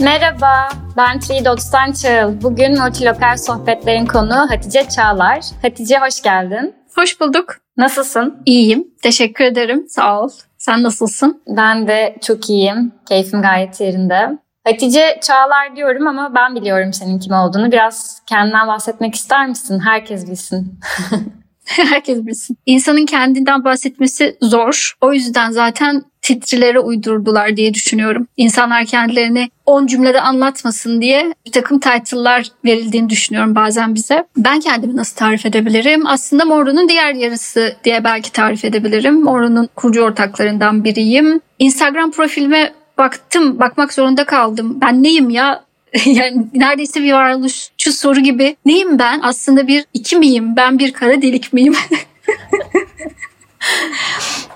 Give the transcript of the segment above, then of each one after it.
Merhaba, ben Three Dots'tan Çağıl. Bugün Multilokal Sohbetlerin konu Hatice Çağlar. Hatice hoş geldin. Hoş bulduk. Nasılsın? İyiyim. Teşekkür ederim. Sağ ol. Sen nasılsın? Ben de çok iyiyim. Keyfim gayet yerinde. Hatice Çağlar diyorum ama ben biliyorum senin kim olduğunu. Biraz kendinden bahsetmek ister misin? Herkes bilsin. Herkes bilsin. İnsanın kendinden bahsetmesi zor. O yüzden zaten titrilere uydurdular diye düşünüyorum. İnsanlar kendilerini 10 cümlede anlatmasın diye bir takım title'lar verildiğini düşünüyorum bazen bize. Ben kendimi nasıl tarif edebilirim? Aslında Moro'nun diğer yarısı diye belki tarif edebilirim. Moro'nun kurucu ortaklarından biriyim. Instagram profilime baktım, bakmak zorunda kaldım. Ben neyim ya? yani neredeyse bir varoluşçu soru gibi. Neyim ben? Aslında bir iki miyim? Ben bir kara delik miyim?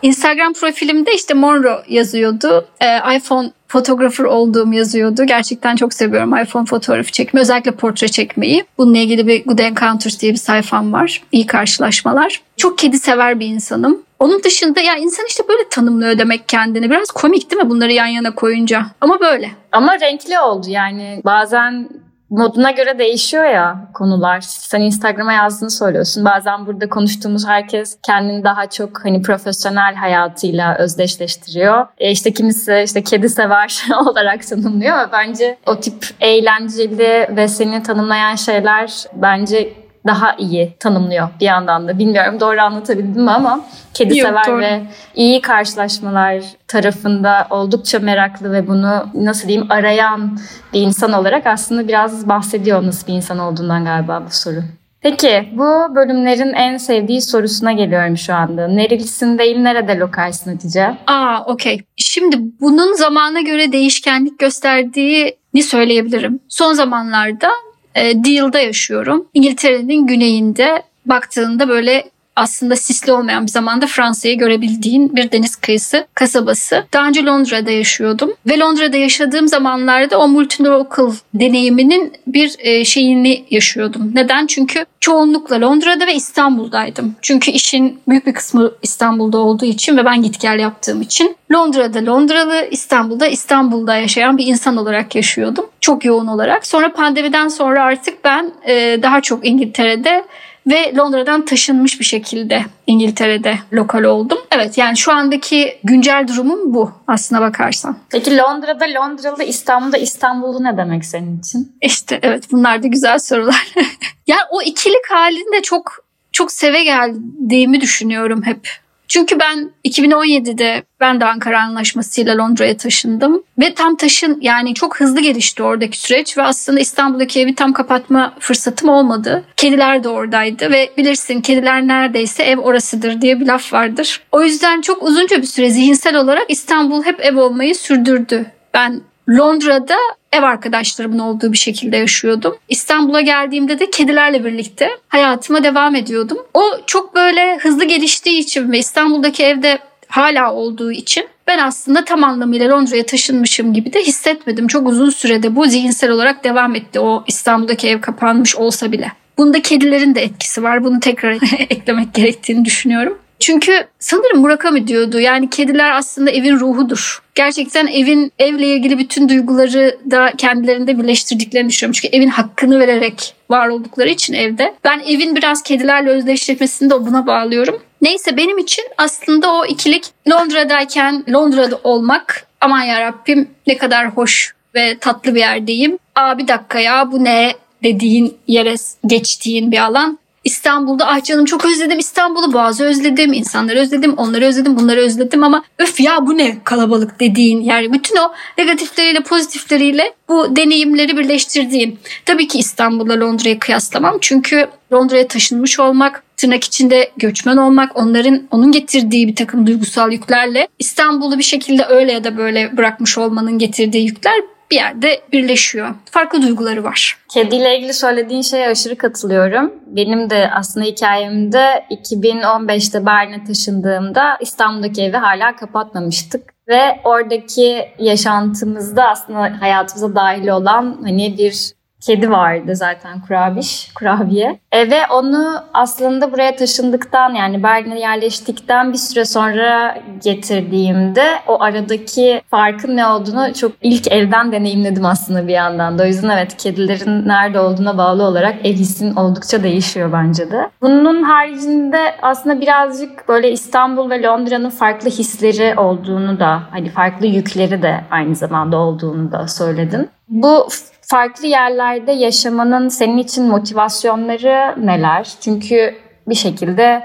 Instagram profilimde işte Monro yazıyordu. Ee, iPhone fotoğrafır olduğum yazıyordu. Gerçekten çok seviyorum iPhone fotoğrafı çekmeyi. Özellikle portre çekmeyi. Bununla ilgili bir Good Encounters diye bir sayfam var. İyi karşılaşmalar. Çok kedi sever bir insanım. Onun dışında ya insan işte böyle tanımlıyor demek kendini. Biraz komik değil mi bunları yan yana koyunca? Ama böyle. Ama renkli oldu yani. Bazen moduna göre değişiyor ya konular. Sen Instagram'a yazdığını söylüyorsun. Bazen burada konuştuğumuz herkes kendini daha çok hani profesyonel hayatıyla özdeşleştiriyor. E işte kimisi işte kedi sever olarak tanımlıyor. Bence o tip eğlenceli ve seni tanımlayan şeyler bence daha iyi tanımlıyor bir yandan da. Bilmiyorum doğru anlatabildim mi ama kedi Yok, sever doğru. ve iyi karşılaşmalar tarafında oldukça meraklı ve bunu nasıl diyeyim arayan bir insan olarak aslında biraz bahsediyor nasıl bir insan olduğundan galiba bu soru. Peki bu bölümlerin en sevdiği sorusuna geliyorum şu anda. Nerelisin değil nerede lokalsin Hatice? Aa okey. Şimdi bunun zamana göre değişkenlik gösterdiğini söyleyebilirim. Son zamanlarda e, Deal'da yaşıyorum. İngiltere'nin güneyinde baktığında böyle aslında sisli olmayan bir zamanda Fransa'yı görebildiğin bir deniz kıyısı kasabası. Daha önce Londra'da yaşıyordum ve Londra'da yaşadığım zamanlarda o multilocal deneyiminin bir e, şeyini yaşıyordum. Neden? Çünkü çoğunlukla Londra'da ve İstanbul'daydım. Çünkü işin büyük bir kısmı İstanbul'da olduğu için ve ben git gel yaptığım için Londra'da Londralı, İstanbul'da İstanbul'da yaşayan bir insan olarak yaşıyordum. Çok yoğun olarak. Sonra pandemiden sonra artık ben e, daha çok İngiltere'de ve Londra'dan taşınmış bir şekilde İngiltere'de lokal oldum. Evet yani şu andaki güncel durumum bu aslına bakarsan. Peki Londra'da Londralı, İstanbul'da İstanbullu ne demek senin için? İşte evet bunlar da güzel sorular. yani o ikilik halinde çok çok seve geldiğimi düşünüyorum hep. Çünkü ben 2017'de ben de Ankara Anlaşması'yla Londra'ya taşındım. Ve tam taşın yani çok hızlı gelişti oradaki süreç ve aslında İstanbul'daki evi tam kapatma fırsatım olmadı. Kediler de oradaydı ve bilirsin kediler neredeyse ev orasıdır diye bir laf vardır. O yüzden çok uzunca bir süre zihinsel olarak İstanbul hep ev olmayı sürdürdü. Ben Londra'da ev arkadaşlarımın olduğu bir şekilde yaşıyordum. İstanbul'a geldiğimde de kedilerle birlikte hayatıma devam ediyordum. O çok böyle hızlı geliştiği için ve İstanbul'daki evde hala olduğu için ben aslında tam anlamıyla Londra'ya taşınmışım gibi de hissetmedim. Çok uzun sürede bu zihinsel olarak devam etti o İstanbul'daki ev kapanmış olsa bile. Bunda kedilerin de etkisi var. Bunu tekrar eklemek gerektiğini düşünüyorum. Çünkü sanırım Murakami diyordu yani kediler aslında evin ruhudur. Gerçekten evin evle ilgili bütün duyguları da kendilerinde birleştirdiklerini düşünüyorum. Çünkü evin hakkını vererek var oldukları için evde. Ben evin biraz kedilerle özdeşleşmesini de buna bağlıyorum. Neyse benim için aslında o ikilik Londra'dayken Londra'da olmak aman yarabbim ne kadar hoş ve tatlı bir yerdeyim. Aa bir dakika ya bu ne dediğin yere geçtiğin bir alan. İstanbul'da ah canım çok özledim İstanbul'u bazı özledim insanları özledim onları özledim bunları özledim ama öf ya bu ne kalabalık dediğin yani bütün o negatifleriyle pozitifleriyle bu deneyimleri birleştirdiğim. Tabii ki İstanbul'la Londra'yı kıyaslamam çünkü Londra'ya taşınmış olmak tırnak içinde göçmen olmak, onların onun getirdiği bir takım duygusal yüklerle İstanbul'u bir şekilde öyle ya da böyle bırakmış olmanın getirdiği yükler bir yerde birleşiyor. Farklı duyguları var. Kediyle ilgili söylediğin şeye aşırı katılıyorum. Benim de aslında hikayemde 2015'te Berlin'e taşındığımda İstanbul'daki evi hala kapatmamıştık. Ve oradaki yaşantımızda aslında hayatımıza dahil olan hani bir kedi vardı zaten kurabiş, kurabiye. E, ve onu aslında buraya taşındıktan yani Berlin'e yerleştikten bir süre sonra getirdiğimde o aradaki farkın ne olduğunu çok ilk evden deneyimledim aslında bir yandan da. O yüzden evet kedilerin nerede olduğuna bağlı olarak ev hissin oldukça değişiyor bence de. Bunun haricinde aslında birazcık böyle İstanbul ve Londra'nın farklı hisleri olduğunu da hani farklı yükleri de aynı zamanda olduğunu da söyledin. Bu farklı yerlerde yaşamanın senin için motivasyonları neler? Çünkü bir şekilde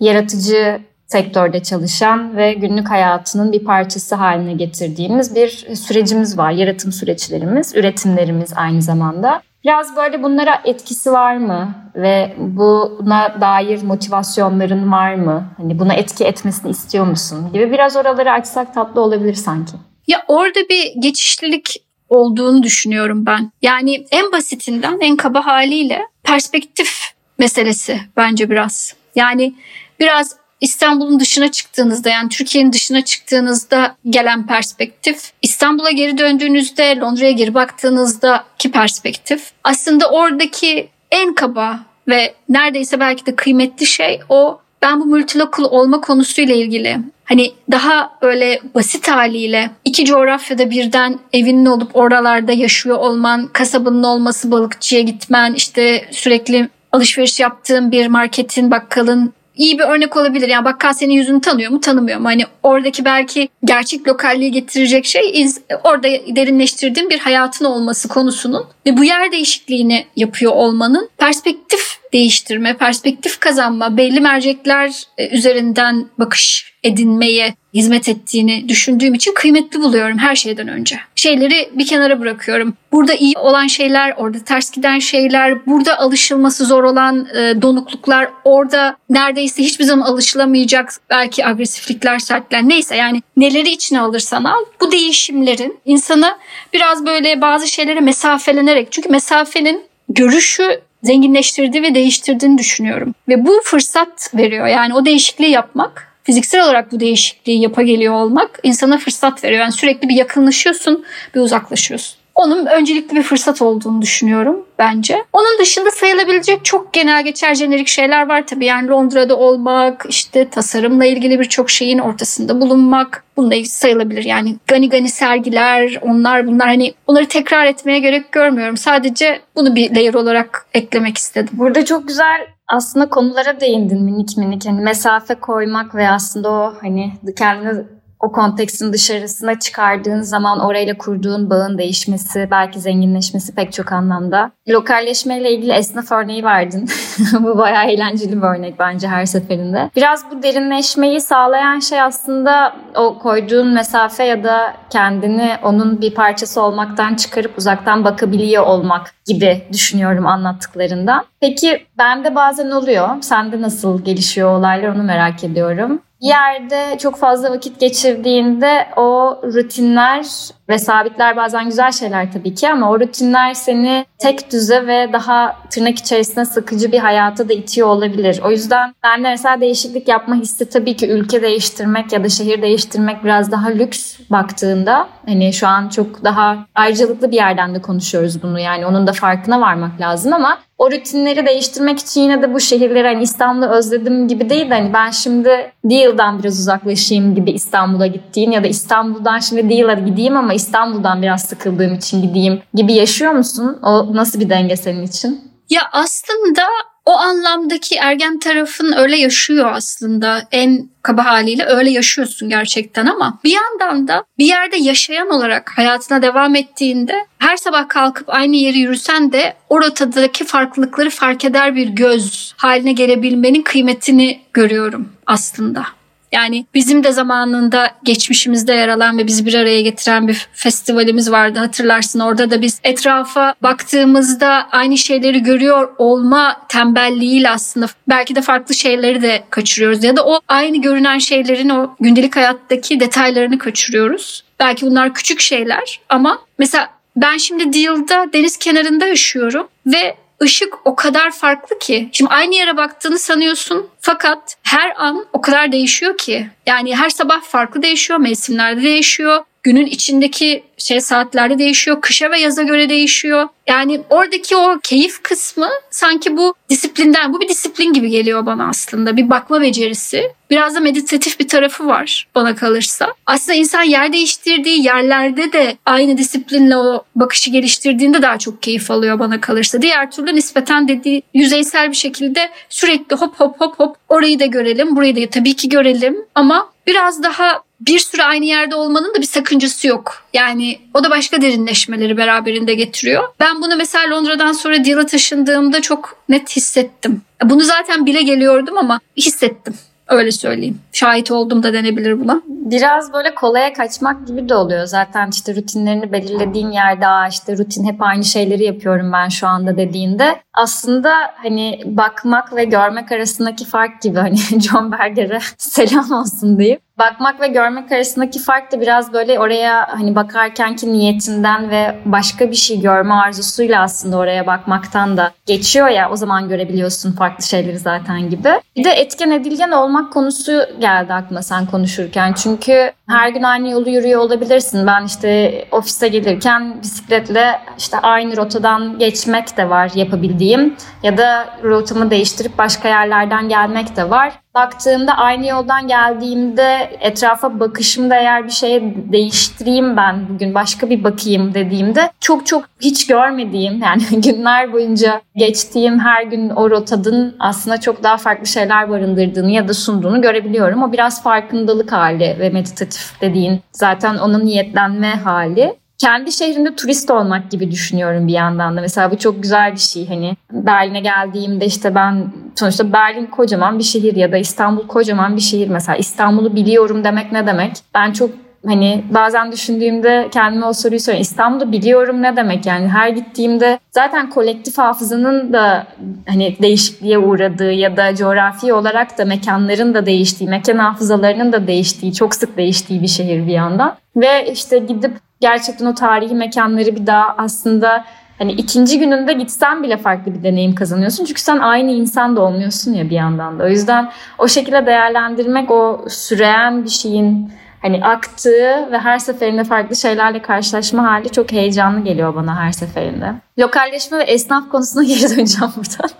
yaratıcı sektörde çalışan ve günlük hayatının bir parçası haline getirdiğimiz bir sürecimiz var. Yaratım süreçlerimiz, üretimlerimiz aynı zamanda. Biraz böyle bunlara etkisi var mı ve buna dair motivasyonların var mı? Hani buna etki etmesini istiyor musun gibi biraz oraları açsak tatlı olabilir sanki. Ya orada bir geçişlilik olduğunu düşünüyorum ben. Yani en basitinden en kaba haliyle perspektif meselesi bence biraz. Yani biraz İstanbul'un dışına çıktığınızda yani Türkiye'nin dışına çıktığınızda gelen perspektif, İstanbul'a geri döndüğünüzde Londra'ya geri baktığınızdaki perspektif aslında oradaki en kaba ve neredeyse belki de kıymetli şey o ben bu multilokal olma konusuyla ilgili hani daha böyle basit haliyle iki coğrafyada birden evinin olup oralarda yaşıyor olman, kasabının olması, balıkçıya gitmen, işte sürekli alışveriş yaptığın bir marketin, bakkalın iyi bir örnek olabilir. Yani bakkal senin yüzünü tanıyor mu tanımıyor mu? Hani oradaki belki gerçek lokalliği getirecek şey orada derinleştirdiğin bir hayatın olması konusunun ve bu yer değişikliğini yapıyor olmanın perspektif değiştirme, perspektif kazanma, belli mercekler e, üzerinden bakış edinmeye hizmet ettiğini düşündüğüm için kıymetli buluyorum her şeyden önce. Şeyleri bir kenara bırakıyorum. Burada iyi olan şeyler, orada ters giden şeyler, burada alışılması zor olan e, donukluklar, orada neredeyse hiçbir zaman alışılamayacak belki agresiflikler, sertler neyse yani neleri içine alırsan al bu değişimlerin insana biraz böyle bazı şeylere mesafelenerek çünkü mesafenin görüşü zenginleştirdiği ve değiştirdiğini düşünüyorum. Ve bu fırsat veriyor. Yani o değişikliği yapmak, fiziksel olarak bu değişikliği yapa geliyor olmak insana fırsat veriyor. Yani sürekli bir yakınlaşıyorsun, bir uzaklaşıyorsun onun öncelikli bir fırsat olduğunu düşünüyorum bence. Onun dışında sayılabilecek çok genel geçer jenerik şeyler var tabii. Yani Londra'da olmak, işte tasarımla ilgili birçok şeyin ortasında bulunmak. Bununla ilgili sayılabilir. Yani gani gani sergiler, onlar bunlar hani onları tekrar etmeye gerek görmüyorum. Sadece bunu bir layer olarak eklemek istedim. Burada çok güzel aslında konulara değindin minik minik. Hani mesafe koymak ve aslında o hani kendini o kontekstin dışarısına çıkardığın zaman orayla kurduğun bağın değişmesi, belki zenginleşmesi pek çok anlamda. Lokalleşmeyle ilgili esnaf örneği verdin. bu bayağı eğlenceli bir örnek bence her seferinde. Biraz bu derinleşmeyi sağlayan şey aslında o koyduğun mesafe ya da kendini onun bir parçası olmaktan çıkarıp uzaktan bakabiliyor olmak gibi düşünüyorum anlattıklarından. Peki bende bazen oluyor. Sende nasıl gelişiyor olaylar onu merak ediyorum bir yerde çok fazla vakit geçirdiğinde o rutinler ve sabitler bazen güzel şeyler tabii ki ama o rutinler seni tek düze ve daha tırnak içerisinde sıkıcı bir hayata da itiyor olabilir. O yüzden ben de mesela değişiklik yapma hissi tabii ki ülke değiştirmek ya da şehir değiştirmek biraz daha lüks baktığında hani şu an çok daha ayrıcalıklı bir yerden de konuşuyoruz bunu yani onun da farkına varmak lazım ama o rutinleri değiştirmek için yine de bu şehirleri hani İstanbul'u özledim gibi değil de hani ben şimdi Deal'dan biraz uzaklaşayım gibi İstanbul'a gittiğin ya da İstanbul'dan şimdi Deal'a gideyim ama İstanbul'dan biraz sıkıldığım için gideyim gibi yaşıyor musun? O nasıl bir denge senin için? Ya aslında o anlamdaki ergen tarafın öyle yaşıyor aslında. En kaba haliyle öyle yaşıyorsun gerçekten ama bir yandan da bir yerde yaşayan olarak hayatına devam ettiğinde her sabah kalkıp aynı yeri yürüsen de o rotadaki farklılıkları fark eder bir göz haline gelebilmenin kıymetini görüyorum aslında. Yani bizim de zamanında geçmişimizde yer alan ve bizi bir araya getiren bir festivalimiz vardı hatırlarsın. Orada da biz etrafa baktığımızda aynı şeyleri görüyor olma tembelliğiyle aslında belki de farklı şeyleri de kaçırıyoruz. Ya da o aynı görünen şeylerin o gündelik hayattaki detaylarını kaçırıyoruz. Belki bunlar küçük şeyler ama mesela ben şimdi Deal'da deniz kenarında yaşıyorum ve ışık o kadar farklı ki. Şimdi aynı yere baktığını sanıyorsun fakat her an o kadar değişiyor ki. Yani her sabah farklı değişiyor, mevsimlerde değişiyor günün içindeki şey saatlerde değişiyor. Kışa ve yaza göre değişiyor. Yani oradaki o keyif kısmı sanki bu disiplinden, bu bir disiplin gibi geliyor bana aslında. Bir bakma becerisi. Biraz da meditatif bir tarafı var bana kalırsa. Aslında insan yer değiştirdiği yerlerde de aynı disiplinle o bakışı geliştirdiğinde daha çok keyif alıyor bana kalırsa. Diğer türlü nispeten dediği yüzeysel bir şekilde sürekli hop hop hop hop orayı da görelim, burayı da tabii ki görelim ama biraz daha bir süre aynı yerde olmanın da bir sakıncası yok. Yani o da başka derinleşmeleri beraberinde getiriyor. Ben bunu mesela Londra'dan sonra Deal'a taşındığımda çok net hissettim. Bunu zaten bile geliyordum ama hissettim. Öyle söyleyeyim. Şahit oldum da denebilir buna. Biraz böyle kolaya kaçmak gibi de oluyor. Zaten işte rutinlerini belirlediğin yerde işte rutin hep aynı şeyleri yapıyorum ben şu anda dediğinde aslında hani bakmak ve görmek arasındaki fark gibi hani John Berger'e selam olsun deyip bakmak ve görmek arasındaki fark da biraz böyle oraya hani bakarkenki niyetinden ve başka bir şey görme arzusuyla aslında oraya bakmaktan da geçiyor ya o zaman görebiliyorsun farklı şeyleri zaten gibi. Bir de etken edilgen olmak konusu geldi aklıma sen konuşurken. Çünkü her gün aynı yolu yürüyor olabilirsin. Ben işte ofise gelirken bisikletle işte aynı rotadan geçmek de var yapabildiğim ya da rotamı değiştirip başka yerlerden gelmek de var baktığımda aynı yoldan geldiğimde etrafa bakışımda eğer bir şeye değiştireyim ben bugün başka bir bakayım dediğimde çok çok hiç görmediğim yani günler boyunca geçtiğim her gün o rotadın aslında çok daha farklı şeyler barındırdığını ya da sunduğunu görebiliyorum. O biraz farkındalık hali ve meditatif dediğin zaten onun niyetlenme hali kendi şehrinde turist olmak gibi düşünüyorum bir yandan da. Mesela bu çok güzel bir şey. Hani Berlin'e geldiğimde işte ben sonuçta Berlin kocaman bir şehir ya da İstanbul kocaman bir şehir. Mesela İstanbul'u biliyorum demek ne demek? Ben çok hani bazen düşündüğümde kendime o soruyu soruyorum. İstanbul'u biliyorum ne demek yani her gittiğimde zaten kolektif hafızanın da hani değişikliğe uğradığı ya da coğrafi olarak da mekanların da değiştiği, mekan hafızalarının da değiştiği, çok sık değiştiği bir şehir bir yandan. Ve işte gidip gerçekten o tarihi mekanları bir daha aslında hani ikinci gününde gitsen bile farklı bir deneyim kazanıyorsun. Çünkü sen aynı insan da olmuyorsun ya bir yandan da. O yüzden o şekilde değerlendirmek o süreyen bir şeyin hani aktığı ve her seferinde farklı şeylerle karşılaşma hali çok heyecanlı geliyor bana her seferinde. Lokalleşme ve esnaf konusuna geri döneceğim buradan.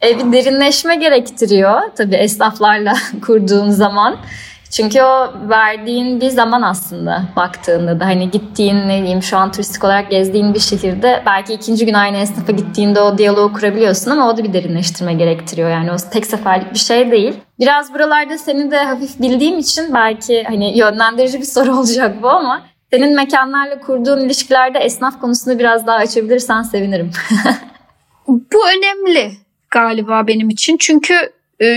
e, derinleşme gerektiriyor tabii esnaflarla kurduğun zaman. Çünkü o verdiğin bir zaman aslında baktığında da hani gittiğin ne diyeyim şu an turistik olarak gezdiğin bir şehirde belki ikinci gün aynı esnafa gittiğinde o diyaloğu kurabiliyorsun ama o da bir derinleştirme gerektiriyor. Yani o tek seferlik bir şey değil. Biraz buralarda seni de hafif bildiğim için belki hani yönlendirici bir soru olacak bu ama senin mekanlarla kurduğun ilişkilerde esnaf konusunu biraz daha açabilirsen sevinirim. bu önemli galiba benim için. Çünkü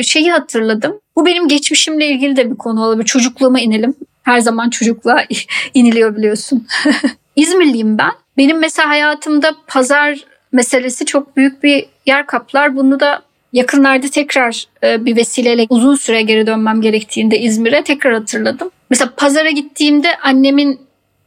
şeyi hatırladım. Bu benim geçmişimle ilgili de bir konu olabilir. Çocukluğuma inelim. Her zaman çocukluğa iniliyor biliyorsun. İzmirliyim ben. Benim mesela hayatımda pazar meselesi çok büyük bir yer kaplar. Bunu da yakınlarda tekrar e, bir vesileyle uzun süre geri dönmem gerektiğinde İzmir'e tekrar hatırladım. Mesela pazara gittiğimde annemin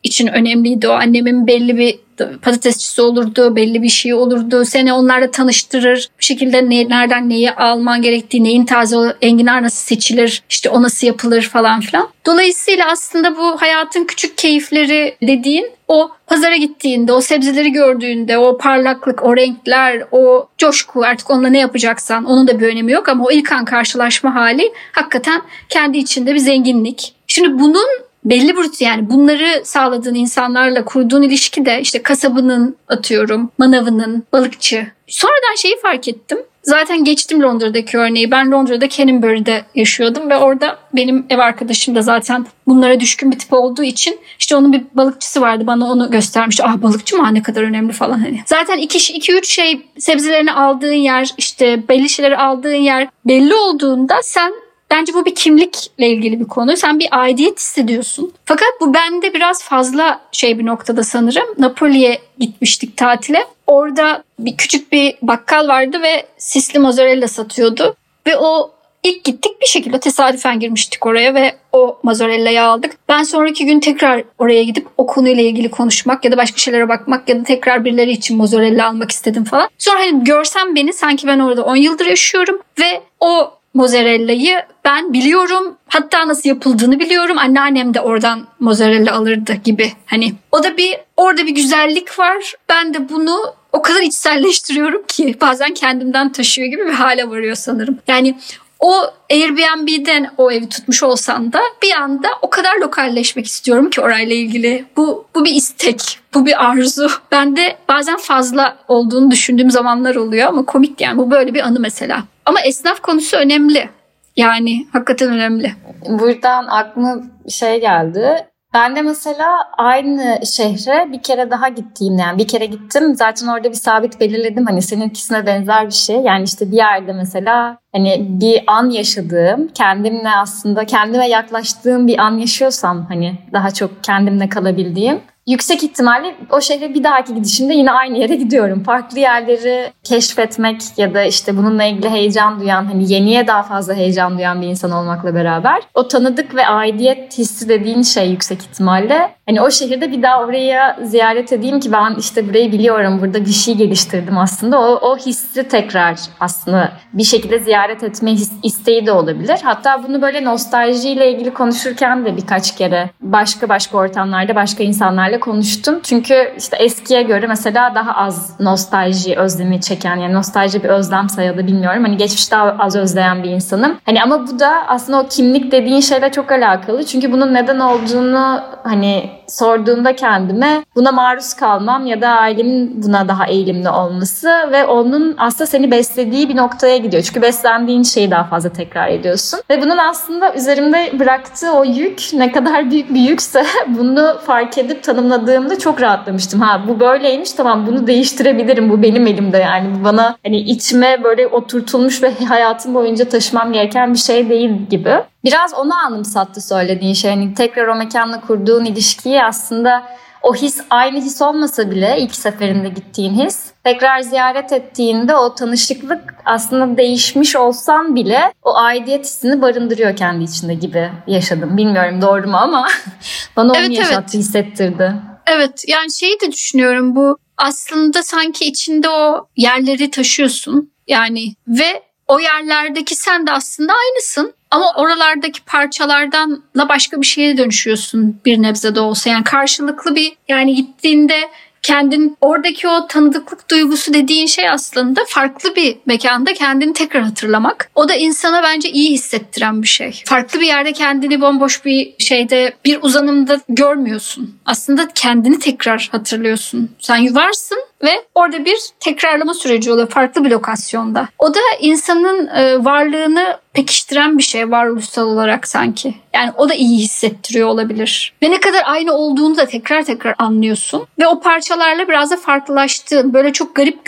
için önemliydi o. Annemin belli bir patatesçisi olurdu, belli bir şey olurdu. Seni onlarla tanıştırır. Bir şekilde ne, nereden neyi alman gerektiği, neyin taze enginar nasıl seçilir, işte o nasıl yapılır falan filan. Dolayısıyla aslında bu hayatın küçük keyifleri dediğin o pazara gittiğinde, o sebzeleri gördüğünde, o parlaklık, o renkler, o coşku artık onunla ne yapacaksan onun da bir önemi yok ama o ilk an karşılaşma hali hakikaten kendi içinde bir zenginlik. Şimdi bunun belli bir yani bunları sağladığın insanlarla kurduğun ilişki de işte kasabının atıyorum, manavının, balıkçı. Sonradan şeyi fark ettim. Zaten geçtim Londra'daki örneği. Ben Londra'da Canterbury'de yaşıyordum ve orada benim ev arkadaşım da zaten bunlara düşkün bir tip olduğu için işte onun bir balıkçısı vardı. Bana onu göstermişti. Ah balıkçı mı? ne kadar önemli falan hani. Zaten iki, iki üç şey sebzelerini aldığın yer işte belli şeyleri aldığın yer belli olduğunda sen Bence bu bir kimlikle ilgili bir konu. Sen bir aidiyet hissediyorsun. Fakat bu bende biraz fazla şey bir noktada sanırım. Napoli'ye gitmiştik tatile. Orada bir küçük bir bakkal vardı ve sisli mozzarella satıyordu. Ve o ilk gittik bir şekilde tesadüfen girmiştik oraya ve o mozzarella'yı aldık. Ben sonraki gün tekrar oraya gidip o konuyla ilgili konuşmak ya da başka şeylere bakmak ya da tekrar birileri için mozzarella almak istedim falan. Sonra hani görsem beni sanki ben orada 10 yıldır yaşıyorum ve o mozzarella'yı ben biliyorum. Hatta nasıl yapıldığını biliyorum. Anneannem de oradan mozzarella alırdı gibi. Hani o da bir orada bir güzellik var. Ben de bunu o kadar içselleştiriyorum ki bazen kendimden taşıyor gibi bir hale varıyor sanırım. Yani o Airbnb'den o evi tutmuş olsam da bir anda o kadar lokalleşmek istiyorum ki orayla ilgili. Bu, bu bir istek, bu bir arzu. Ben de bazen fazla olduğunu düşündüğüm zamanlar oluyor ama komik yani bu böyle bir anı mesela. Ama esnaf konusu önemli. Yani hakikaten önemli. Buradan aklıma şey geldi. Ben de mesela aynı şehre bir kere daha gittiğim yani bir kere gittim zaten orada bir sabit belirledim. Hani seninkisine benzer bir şey. Yani işte bir yerde mesela hani bir an yaşadığım kendimle aslında kendime yaklaştığım bir an yaşıyorsam hani daha çok kendimle kalabildiğim yüksek ihtimalle o şehre bir dahaki gidişimde yine aynı yere gidiyorum. Farklı yerleri keşfetmek ya da işte bununla ilgili heyecan duyan, hani yeniye daha fazla heyecan duyan bir insan olmakla beraber o tanıdık ve aidiyet hissi dediğin şey yüksek ihtimalle hani o şehirde bir daha oraya ziyaret edeyim ki ben işte burayı biliyorum, burada bir şey geliştirdim aslında. O, o hissi tekrar aslında bir şekilde ziyaret etme his, isteği de olabilir. Hatta bunu böyle nostaljiyle ilgili konuşurken de birkaç kere başka başka ortamlarda başka insanlarla konuştum. Çünkü işte eskiye göre mesela daha az nostalji özlemi çeken yani nostalji bir özlem sayılır bilmiyorum. Hani geçmiş daha az özleyen bir insanım. Hani ama bu da aslında o kimlik dediğin şeyle çok alakalı. Çünkü bunun neden olduğunu hani sorduğumda kendime buna maruz kalmam ya da ailemin buna daha eğilimli olması ve onun aslında seni beslediği bir noktaya gidiyor. Çünkü beslendiğin şeyi daha fazla tekrar ediyorsun. Ve bunun aslında üzerimde bıraktığı o yük ne kadar büyük bir yükse bunu fark edip tanımladığımda çok rahatlamıştım. Ha bu böyleymiş tamam bunu değiştirebilirim bu benim elimde yani bu bana hani içime böyle oturtulmuş ve hayatım boyunca taşımam gereken bir şey değil gibi. Biraz onu anımsattı söylediğin şey. Yani tekrar o mekanla kurduğun ilişkiyi aslında o his aynı his olmasa bile ilk seferinde gittiğin his tekrar ziyaret ettiğinde o tanışıklık aslında değişmiş olsan bile o aidiyet hissini barındırıyor kendi içinde gibi yaşadım. Bilmiyorum doğru mu ama bana onu evet, yaşattı, evet. hissettirdi. Evet yani şeyi de düşünüyorum bu aslında sanki içinde o yerleri taşıyorsun yani ve o yerlerdeki sen de aslında aynısın. Ama oralardaki parçalardanla başka bir şeye dönüşüyorsun bir nebze de olsa. Yani karşılıklı bir yani gittiğinde kendin oradaki o tanıdıklık duygusu dediğin şey aslında farklı bir mekanda kendini tekrar hatırlamak. O da insana bence iyi hissettiren bir şey. Farklı bir yerde kendini bomboş bir şeyde bir uzanımda görmüyorsun. Aslında kendini tekrar hatırlıyorsun. Sen varsın ve orada bir tekrarlama süreci oluyor farklı bir lokasyonda. O da insanın e, varlığını pekiştiren bir şey varoluşsal olarak sanki. Yani o da iyi hissettiriyor olabilir. Ve ne kadar aynı olduğunu da tekrar tekrar anlıyorsun. Ve o parçalarla biraz da farklılaştığın böyle çok garip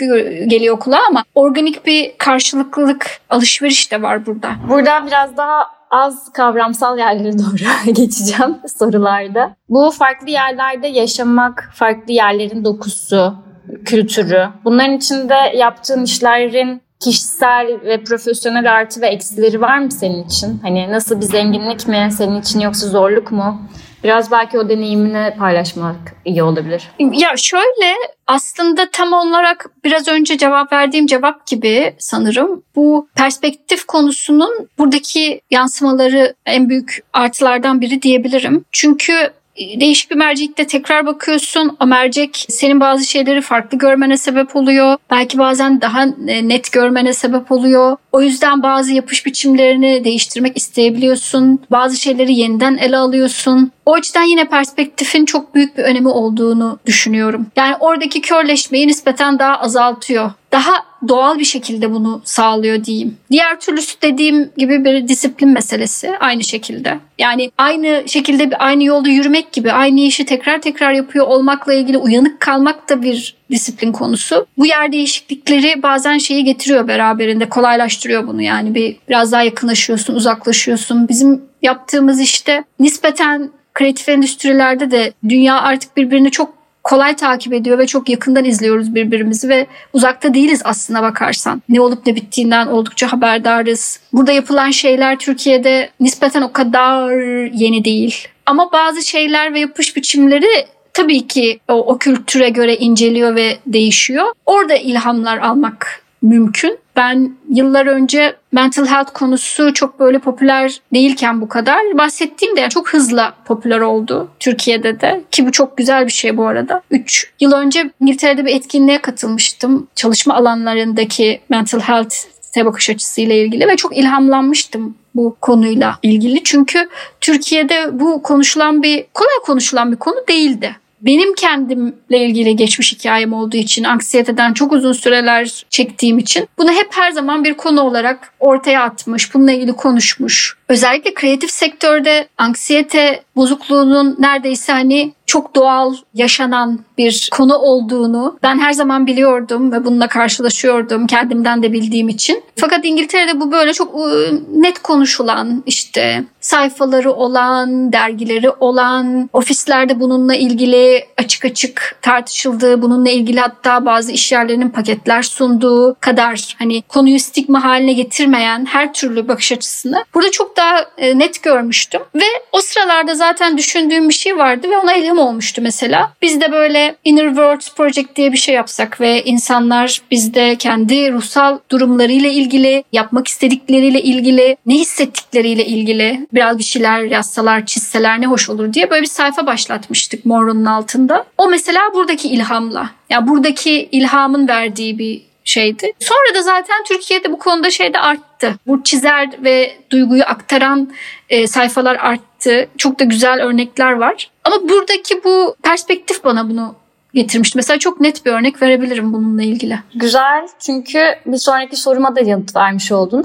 geliyor kulağa ama organik bir karşılıklılık alışveriş de var burada. Burada biraz daha az kavramsal yerlere doğru geçeceğim sorularda. Bu farklı yerlerde yaşamak, farklı yerlerin dokusu, kültürü. Bunların içinde yaptığın işlerin kişisel ve profesyonel artı ve eksileri var mı senin için? Hani nasıl bir zenginlik mi senin için yoksa zorluk mu? Biraz belki o deneyimini paylaşmak iyi olabilir. Ya şöyle aslında tam olarak biraz önce cevap verdiğim cevap gibi sanırım bu perspektif konusunun buradaki yansımaları en büyük artılardan biri diyebilirim. Çünkü değişik bir mercekte tekrar bakıyorsun. O mercek senin bazı şeyleri farklı görmene sebep oluyor. Belki bazen daha e, net görmene sebep oluyor. O yüzden bazı yapış biçimlerini değiştirmek isteyebiliyorsun. Bazı şeyleri yeniden ele alıyorsun. O açıdan yine perspektifin çok büyük bir önemi olduğunu düşünüyorum. Yani oradaki körleşmeyi nispeten daha azaltıyor. Daha doğal bir şekilde bunu sağlıyor diyeyim. Diğer türlüsü dediğim gibi bir disiplin meselesi aynı şekilde. Yani aynı şekilde aynı yolda yürümek gibi aynı işi tekrar tekrar yapıyor olmakla ilgili uyanık kalmak da bir disiplin konusu. Bu yer değişiklikleri bazen şeyi getiriyor beraberinde kolaylaştırıyor bunu yani bir biraz daha yakınlaşıyorsun, uzaklaşıyorsun. Bizim yaptığımız işte nispeten kreatif endüstrilerde de dünya artık birbirini çok kolay takip ediyor ve çok yakından izliyoruz birbirimizi ve uzakta değiliz aslına bakarsan. Ne olup ne bittiğinden oldukça haberdarız. Burada yapılan şeyler Türkiye'de nispeten o kadar yeni değil. Ama bazı şeyler ve yapış biçimleri tabii ki o, o kültüre göre inceliyor ve değişiyor. Orada ilhamlar almak mümkün. Ben yıllar önce mental health konusu çok böyle popüler değilken bu kadar bahsettiğimde yani çok hızla popüler oldu Türkiye'de de ki bu çok güzel bir şey bu arada. 3 yıl önce İngiltere'de bir etkinliğe katılmıştım. Çalışma alanlarındaki mental health bakış açısıyla ilgili ve çok ilhamlanmıştım bu konuyla ilgili. Çünkü Türkiye'de bu konuşulan bir kolay konuşulan bir konu değildi benim kendimle ilgili geçmiş hikayem olduğu için, anksiyeteden çok uzun süreler çektiğim için bunu hep her zaman bir konu olarak ortaya atmış, bununla ilgili konuşmuş. Özellikle kreatif sektörde anksiyete bozukluğunun neredeyse hani çok doğal yaşanan bir konu olduğunu ben her zaman biliyordum ve bununla karşılaşıyordum kendimden de bildiğim için. Fakat İngiltere'de bu böyle çok ıı, net konuşulan işte sayfaları olan, dergileri olan, ofislerde bununla ilgili açık açık tartışıldığı, bununla ilgili hatta bazı iş yerlerinin paketler sunduğu kadar hani konuyu stigma haline getirmeyen her türlü bakış açısını burada çok daha e, net görmüştüm. Ve o sıralarda zaten düşündüğüm bir şey vardı ve ona ilham olmuştu mesela. Biz de böyle Inner Worlds Project diye bir şey yapsak ve insanlar bizde kendi ruhsal durumlarıyla ilgili, yapmak istedikleriyle ilgili, ne hissettikleriyle ilgili biraz bir şeyler yazsalar, çizseler ne hoş olur diye böyle bir sayfa başlatmıştık Morron'un altında. O mesela buradaki ilhamla, ya yani buradaki ilhamın verdiği bir şeydi. Sonra da zaten Türkiye'de bu konuda şey de arttı. Bu çizer ve duyguyu aktaran e, sayfalar arttı. Çok da güzel örnekler var. Ama buradaki bu perspektif bana bunu getirmişti. Mesela çok net bir örnek verebilirim bununla ilgili. Güzel çünkü bir sonraki soruma da yanıt vermiş oldun.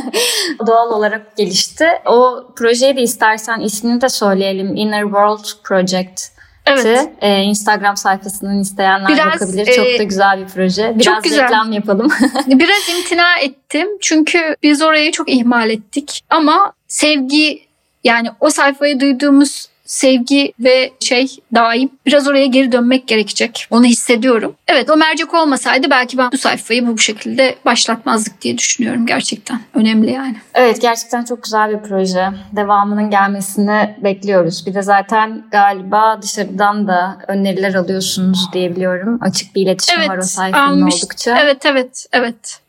Doğal olarak gelişti. O projeyi de istersen ismini de söyleyelim. Inner World Project. Evet. Ee, Instagram sayfasından isteyenler Biraz, bakabilir. Çok e, da güzel bir proje. Biraz çok güzel. reklam yapalım. Biraz imtina ettim. Çünkü biz orayı çok ihmal ettik. Ama sevgi yani o sayfayı duyduğumuz sevgi ve şey daim biraz oraya geri dönmek gerekecek. Onu hissediyorum. Evet o mercek olmasaydı belki ben bu sayfayı bu şekilde başlatmazdık diye düşünüyorum gerçekten. Önemli yani. Evet gerçekten çok güzel bir proje. Devamının gelmesini bekliyoruz. Bir de zaten galiba dışarıdan da öneriler alıyorsunuz diyebiliyorum. Açık bir iletişim evet, var o sayfanın almış. oldukça. Evet evet evet.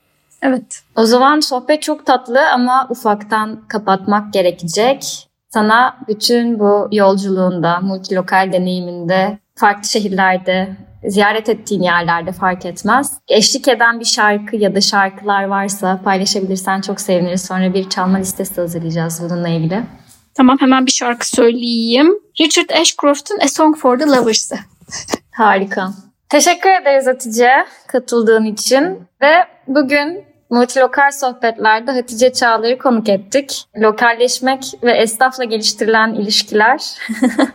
Evet. O zaman sohbet çok tatlı ama ufaktan kapatmak gerekecek. Sana bütün bu yolculuğunda, multilokal deneyiminde, farklı şehirlerde, ziyaret ettiğin yerlerde fark etmez. Eşlik eden bir şarkı ya da şarkılar varsa paylaşabilirsen çok seviniriz. Sonra bir çalma listesi hazırlayacağız bununla ilgili. Tamam hemen bir şarkı söyleyeyim. Richard Ashcroft'un A Song for the Lovers'ı. Harika. Teşekkür ederiz Hatice katıldığın için ve bugün Multilokal sohbetlerde Hatice Çağlar'ı konuk ettik. Lokalleşmek ve esnafla geliştirilen ilişkiler,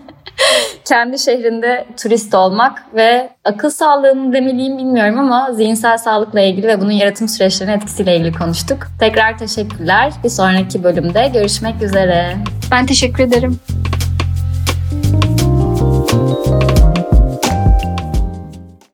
kendi şehrinde turist olmak ve akıl sağlığını demeliyim bilmiyorum ama zihinsel sağlıkla ilgili ve bunun yaratım süreçlerinin etkisiyle ilgili konuştuk. Tekrar teşekkürler. Bir sonraki bölümde görüşmek üzere. Ben teşekkür ederim.